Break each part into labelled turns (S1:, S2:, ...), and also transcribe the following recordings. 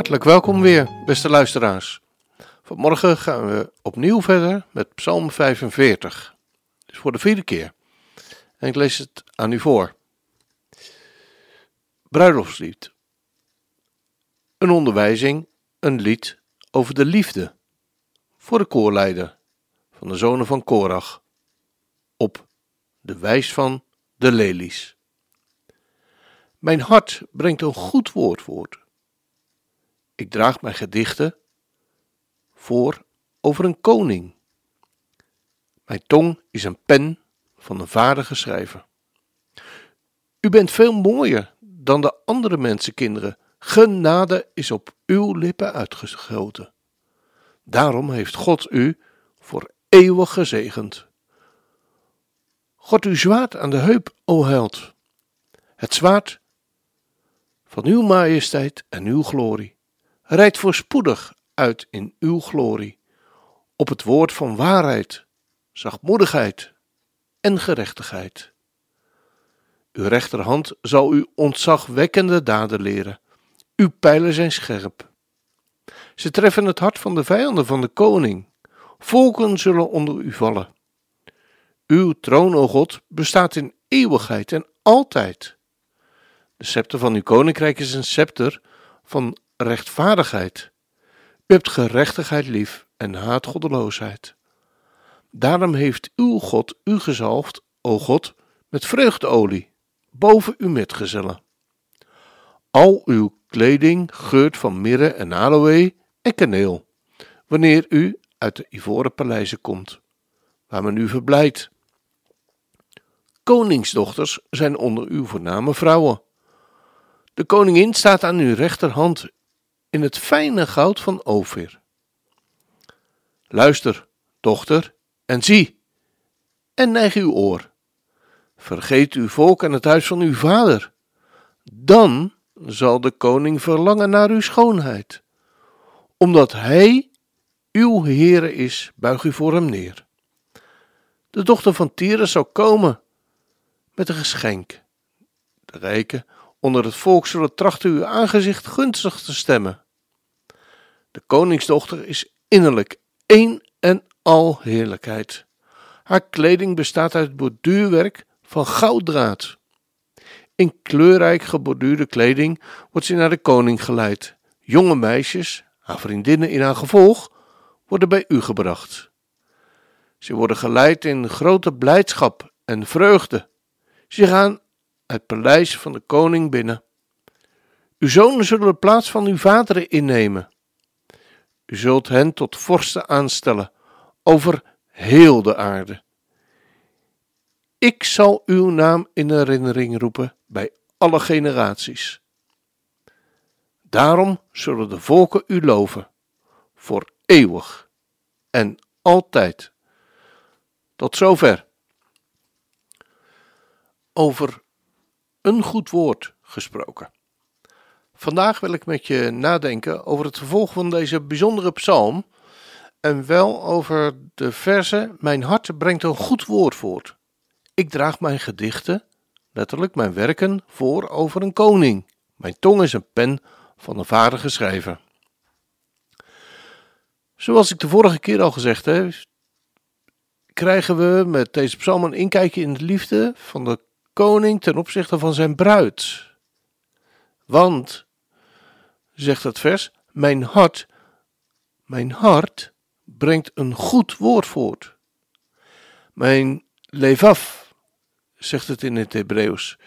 S1: Hartelijk welkom weer, beste luisteraars. Vanmorgen gaan we opnieuw verder met Psalm 45. Dus voor de vierde keer. En ik lees het aan u voor. Bruiloftslied. Een onderwijzing, een lied over de liefde. Voor de koorleider van de zonen van Korach. Op de wijs van de lelies. Mijn hart brengt een goed woord voort. Ik draag mijn gedichten voor over een koning. Mijn tong is een pen van een vaardige schrijver. U bent veel mooier dan de andere mensenkinderen. Genade is op uw lippen uitgeschoten. Daarom heeft God u voor eeuwig gezegend. God uw zwaard aan de heup, o held. Het zwaard van uw majesteit en uw glorie. Rijd voorspoedig uit in uw glorie, op het woord van waarheid, zachtmoedigheid en gerechtigheid. Uw rechterhand zal u ontzagwekkende daden leren, uw pijlen zijn scherp. Ze treffen het hart van de vijanden van de koning, volken zullen onder u vallen. Uw troon, o God, bestaat in eeuwigheid en altijd. De scepter van uw koninkrijk is een scepter van rechtvaardigheid. U hebt gerechtigheid lief en haat goddeloosheid. Daarom heeft uw God u gezalfd, o God, met vreugdeolie, boven uw metgezellen. Al uw kleding geurt van mirre en aloë en kaneel, wanneer u uit de ivoren paleizen komt, waar men u verblijdt. Koningsdochters zijn onder uw voorname vrouwen. De koningin staat aan uw rechterhand in het fijne goud van Ophir. Luister, dochter, en zie, en neig uw oor. Vergeet uw volk en het huis van uw vader. Dan zal de koning verlangen naar uw schoonheid. Omdat hij uw Heere is, buig u voor hem neer. De dochter van Tieren zal komen met een geschenk. De rijken onder het volk zullen trachten uw aangezicht gunstig te stemmen. De koningsdochter is innerlijk één en al heerlijkheid. Haar kleding bestaat uit borduurwerk van gouddraad. In kleurrijk geborduurde kleding wordt ze naar de koning geleid. Jonge meisjes, haar vriendinnen in haar gevolg, worden bij u gebracht. Ze worden geleid in grote blijdschap en vreugde. Ze gaan het paleis van de koning binnen. Uw zonen zullen de plaats van uw vaderen innemen. U zult hen tot vorsten aanstellen over heel de aarde. Ik zal uw naam in herinnering roepen bij alle generaties. Daarom zullen de volken u loven, voor eeuwig en altijd. Tot zover. Over een goed woord gesproken. Vandaag wil ik met je nadenken over het vervolg van deze bijzondere psalm en wel over de verse Mijn hart brengt een goed woord voort. Ik draag mijn gedichten, letterlijk mijn werken, voor over een koning. Mijn tong is een pen van een vaardige schrijver. Zoals ik de vorige keer al gezegd heb, krijgen we met deze psalm een inkijkje in de liefde van de koning ten opzichte van zijn bruid. Want, zegt het vers, mijn hart, mijn hart brengt een goed woord voort. Mijn levaf, zegt het in het Hebreeuws,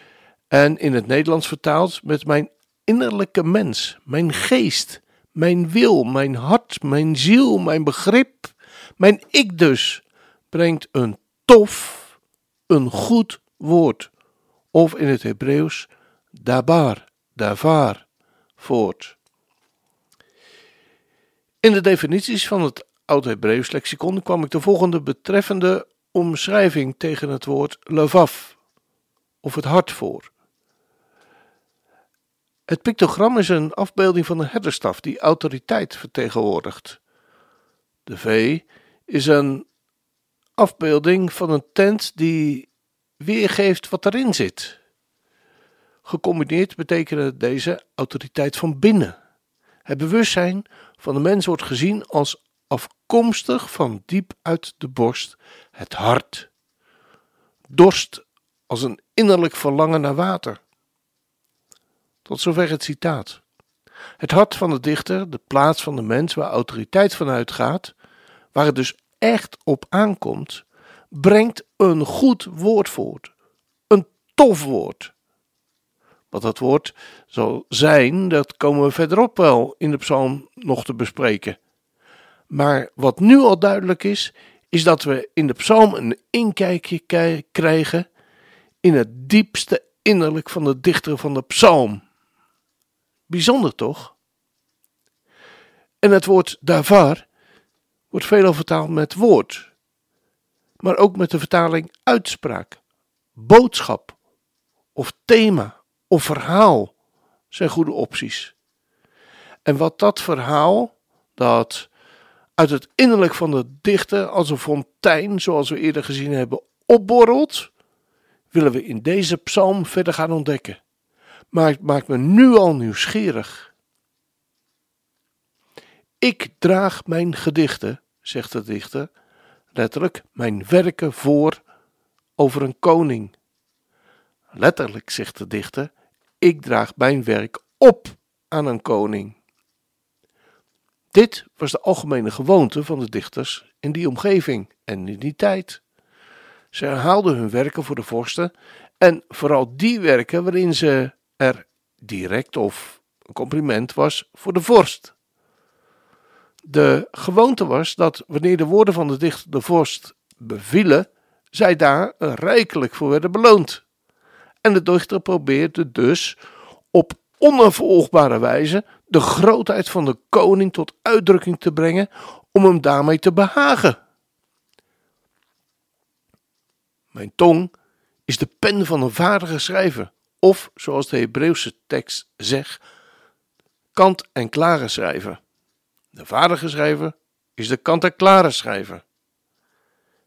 S1: en in het Nederlands vertaald met mijn innerlijke mens, mijn geest, mijn wil, mijn hart, mijn ziel, mijn begrip, mijn ik dus, brengt een tof, een goed woord of in het Hebreeuws dabar, davar voort. In de definities van het Oud-Hebreeuws lexicon kwam ik de volgende betreffende omschrijving tegen het woord levaf, of het hart voor. Het pictogram is een afbeelding van een herderstaf die autoriteit vertegenwoordigt. De V is een afbeelding van een tent die weergeeft wat erin zit. Gecombineerd betekenen deze autoriteit van binnen. Het bewustzijn van de mens wordt gezien als afkomstig van diep uit de borst, het hart. Dorst als een innerlijk verlangen naar water. Tot zover het citaat. Het hart van de dichter, de plaats van de mens waar autoriteit van uitgaat, waar het dus echt op aankomt, brengt een goed woord voort. Een tof woord. Wat dat woord zal zijn, dat komen we verderop wel in de psalm nog te bespreken. Maar wat nu al duidelijk is, is dat we in de psalm een inkijkje krijgen in het diepste innerlijk van de dichter van de psalm. Bijzonder toch? En het woord davar wordt veelal vertaald met woord, maar ook met de vertaling uitspraak, boodschap of thema of verhaal zijn goede opties. En wat dat verhaal, dat uit het innerlijk van de dichter als een fontein, zoals we eerder gezien hebben, opborrelt, willen we in deze psalm verder gaan ontdekken. Maar het maakt me nu al nieuwsgierig. Ik draag mijn gedichten, zegt de dichter, letterlijk mijn werken voor over een koning. Letterlijk zegt de dichter, ik draag mijn werk op aan een koning. Dit was de algemene gewoonte van de dichters in die omgeving en in die tijd. Ze herhaalden hun werken voor de vorsten en vooral die werken waarin ze er direct of een compliment was voor de vorst. De gewoonte was dat wanneer de woorden van de dichter de vorst bevielen, zij daar rijkelijk voor werden beloond. En de dichter probeerde dus op onafvolgbare wijze de grootheid van de koning tot uitdrukking te brengen om hem daarmee te behagen. Mijn tong is de pen van een vaardige schrijver, of zoals de Hebreeuwse tekst zegt, kant- en klare schrijver. De vaardige schrijver is de kant-en-klare schrijver.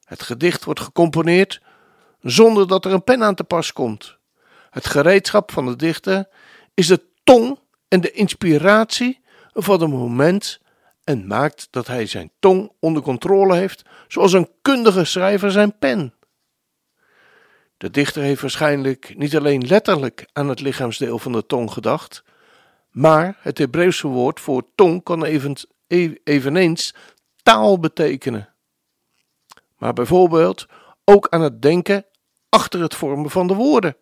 S1: Het gedicht wordt gecomponeerd zonder dat er een pen aan te pas komt. Het gereedschap van de dichter is de tong en de inspiratie van het moment en maakt dat hij zijn tong onder controle heeft, zoals een kundige schrijver zijn pen. De dichter heeft waarschijnlijk niet alleen letterlijk aan het lichaamsdeel van de tong gedacht, maar het Hebreeuwse woord voor tong kan e-, eveneens taal betekenen. Maar bijvoorbeeld ook aan het denken achter het vormen van de woorden.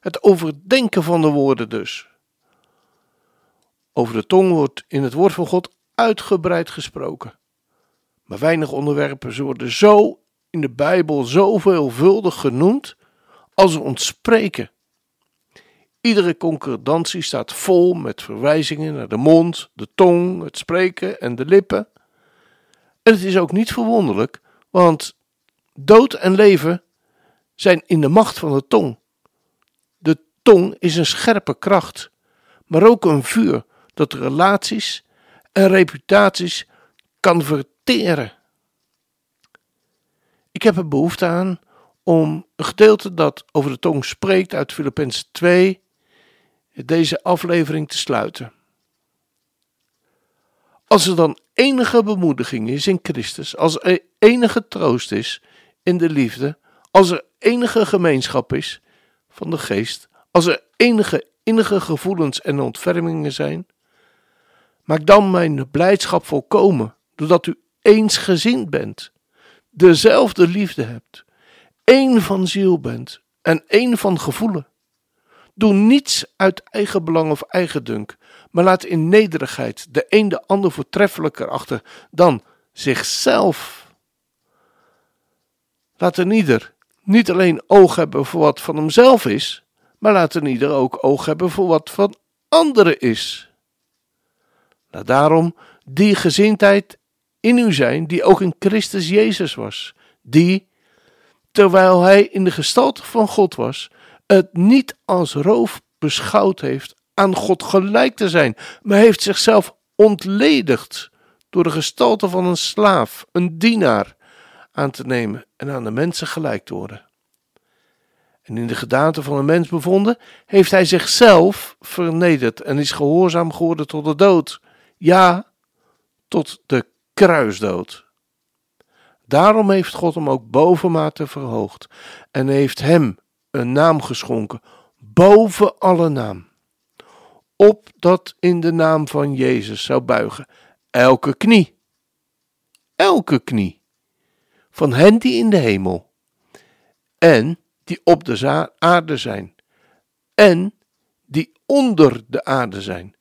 S1: Het overdenken van de woorden dus. Over de tong wordt in het woord van God uitgebreid gesproken. Maar weinig onderwerpen worden zo in de Bijbel zo veelvuldig genoemd als ons spreken. Iedere concordantie staat vol met verwijzingen naar de mond, de tong, het spreken en de lippen. En het is ook niet verwonderlijk, want dood en leven zijn in de macht van de tong. De tong is een scherpe kracht, maar ook een vuur dat relaties en reputaties kan verteren. Ik heb er behoefte aan om een gedeelte dat over de tong spreekt uit Filippenzen 2 deze aflevering te sluiten. Als er dan enige bemoediging is in Christus, als er enige troost is in de liefde, als er enige gemeenschap is van de geest, als er enige innige gevoelens en ontfermingen zijn, maak dan mijn blijdschap volkomen, doordat u eensgezind bent, dezelfde liefde hebt, één van ziel bent en één van gevoelen. Doe niets uit eigen belang of eigendunk, maar laat in nederigheid de een de ander voortreffelijker achter dan zichzelf. Laat een ieder niet alleen oog hebben voor wat van hemzelf is, maar laat een ieder ook oog hebben voor wat van anderen is. Laat daarom die gezindheid in u zijn die ook in Christus Jezus was, die, terwijl hij in de gestalte van God was, het niet als roof beschouwd heeft aan God gelijk te zijn, maar heeft zichzelf ontledigd door de gestalte van een slaaf, een dienaar, aan te nemen en aan de mensen gelijk te worden. En in de gedaante van een mens bevonden, heeft hij zichzelf vernederd en is gehoorzaam geworden tot de dood. Ja, tot de kruisdood. Daarom heeft God hem ook bovenmate verhoogd en heeft hem een naam geschonken boven alle naam. Opdat in de naam van Jezus zou buigen elke knie. Elke knie. Van hen die in de hemel en die op de aarde zijn en die onder de aarde zijn.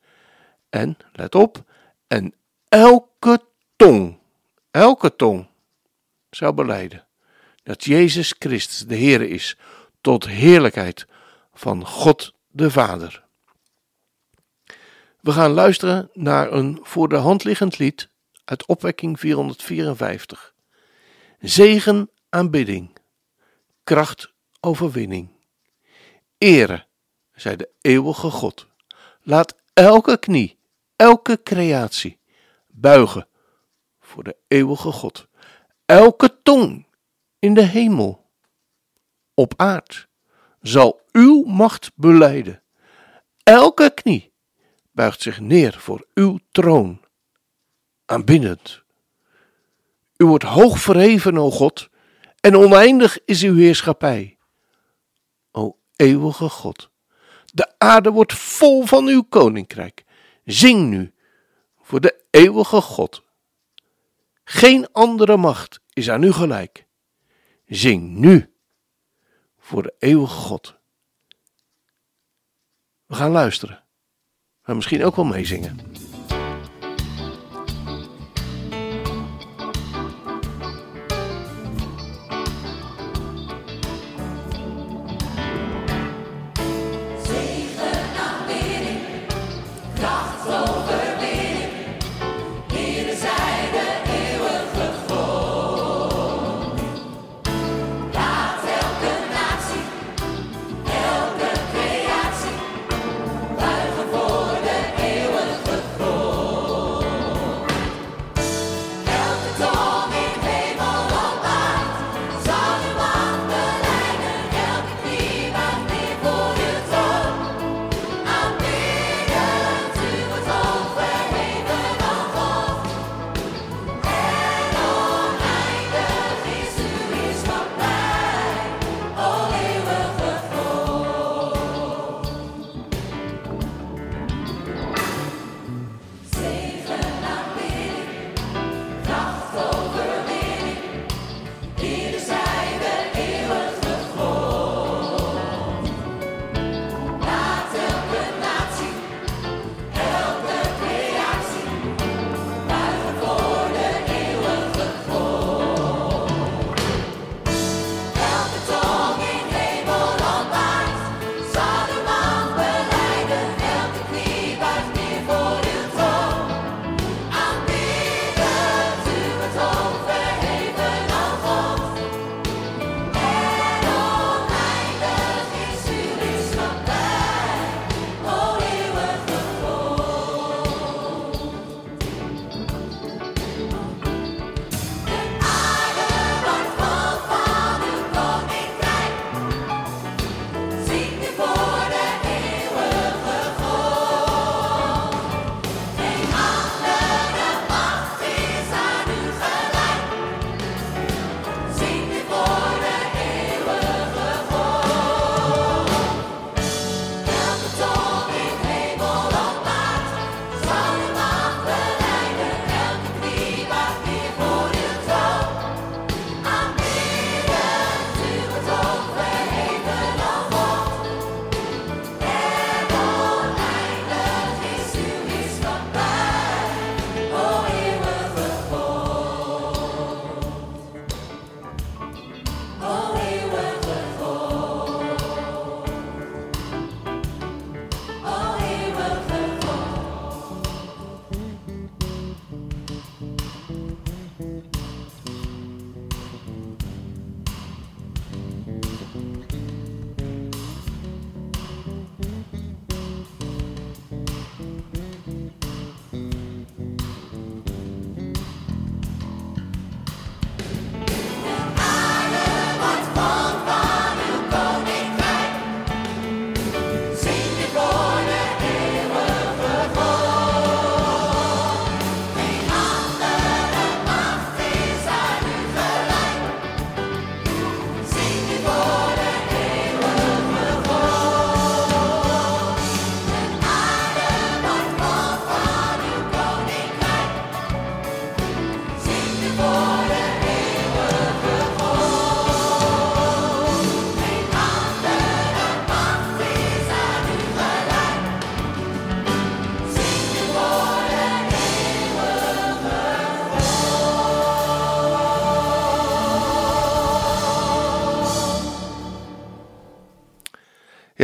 S1: En, let op, en elke tong, elke tong zou beleiden dat Jezus Christus de Heer is, tot heerlijkheid van God de Vader. We gaan luisteren naar een voor de hand liggend lied uit opwekking 454. Zegen, aanbidding, kracht, overwinning. Ere, zij de eeuwige God. Laat elke knie, elke creatie buigen voor de eeuwige God. Elke tong in de hemel, op aard, zal uw macht beleiden. Elke knie buigt zich neer voor uw troon, aanbiddend. U wordt hoog verheven, o God, en oneindig is uw heerschappij. O eeuwige God, de aarde wordt vol van uw koninkrijk. Zing nu voor de eeuwige God. Geen andere macht is aan u gelijk. Zing nu voor de eeuwige God. We gaan luisteren, maar misschien ook wel meezingen.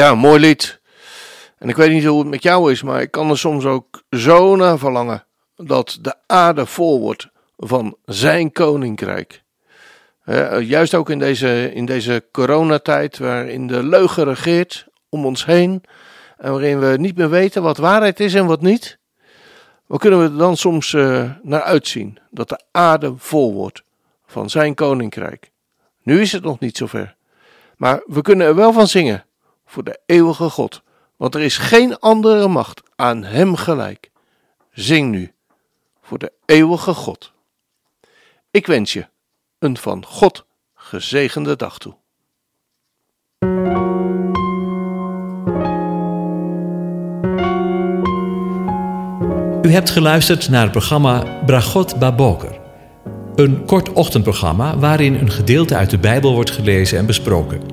S1: Ja, mooi lied. En ik weet niet hoe het met jou is, maar ik kan er soms ook zo naar verlangen dat de aarde vol wordt van zijn koninkrijk. juist ook in deze, in deze coronatijd, waarin de leugen regeert om ons heen en waarin we niet meer weten wat waarheid is en wat niet. Wat kunnen we er dan soms uh, naar uitzien? Dat de aarde vol wordt van zijn koninkrijk. Nu is het nog niet zover. Maar we kunnen er wel van zingen voor de eeuwige God. Want er is geen andere macht aan hem gelijk. Zing nu voor de eeuwige God. Ik wens je een van God gezegende dag toe.
S2: U hebt geluisterd naar het programma Bragot Baboker. Een kort ochtendprogramma waarin een gedeelte uit de Bijbel wordt gelezen en besproken.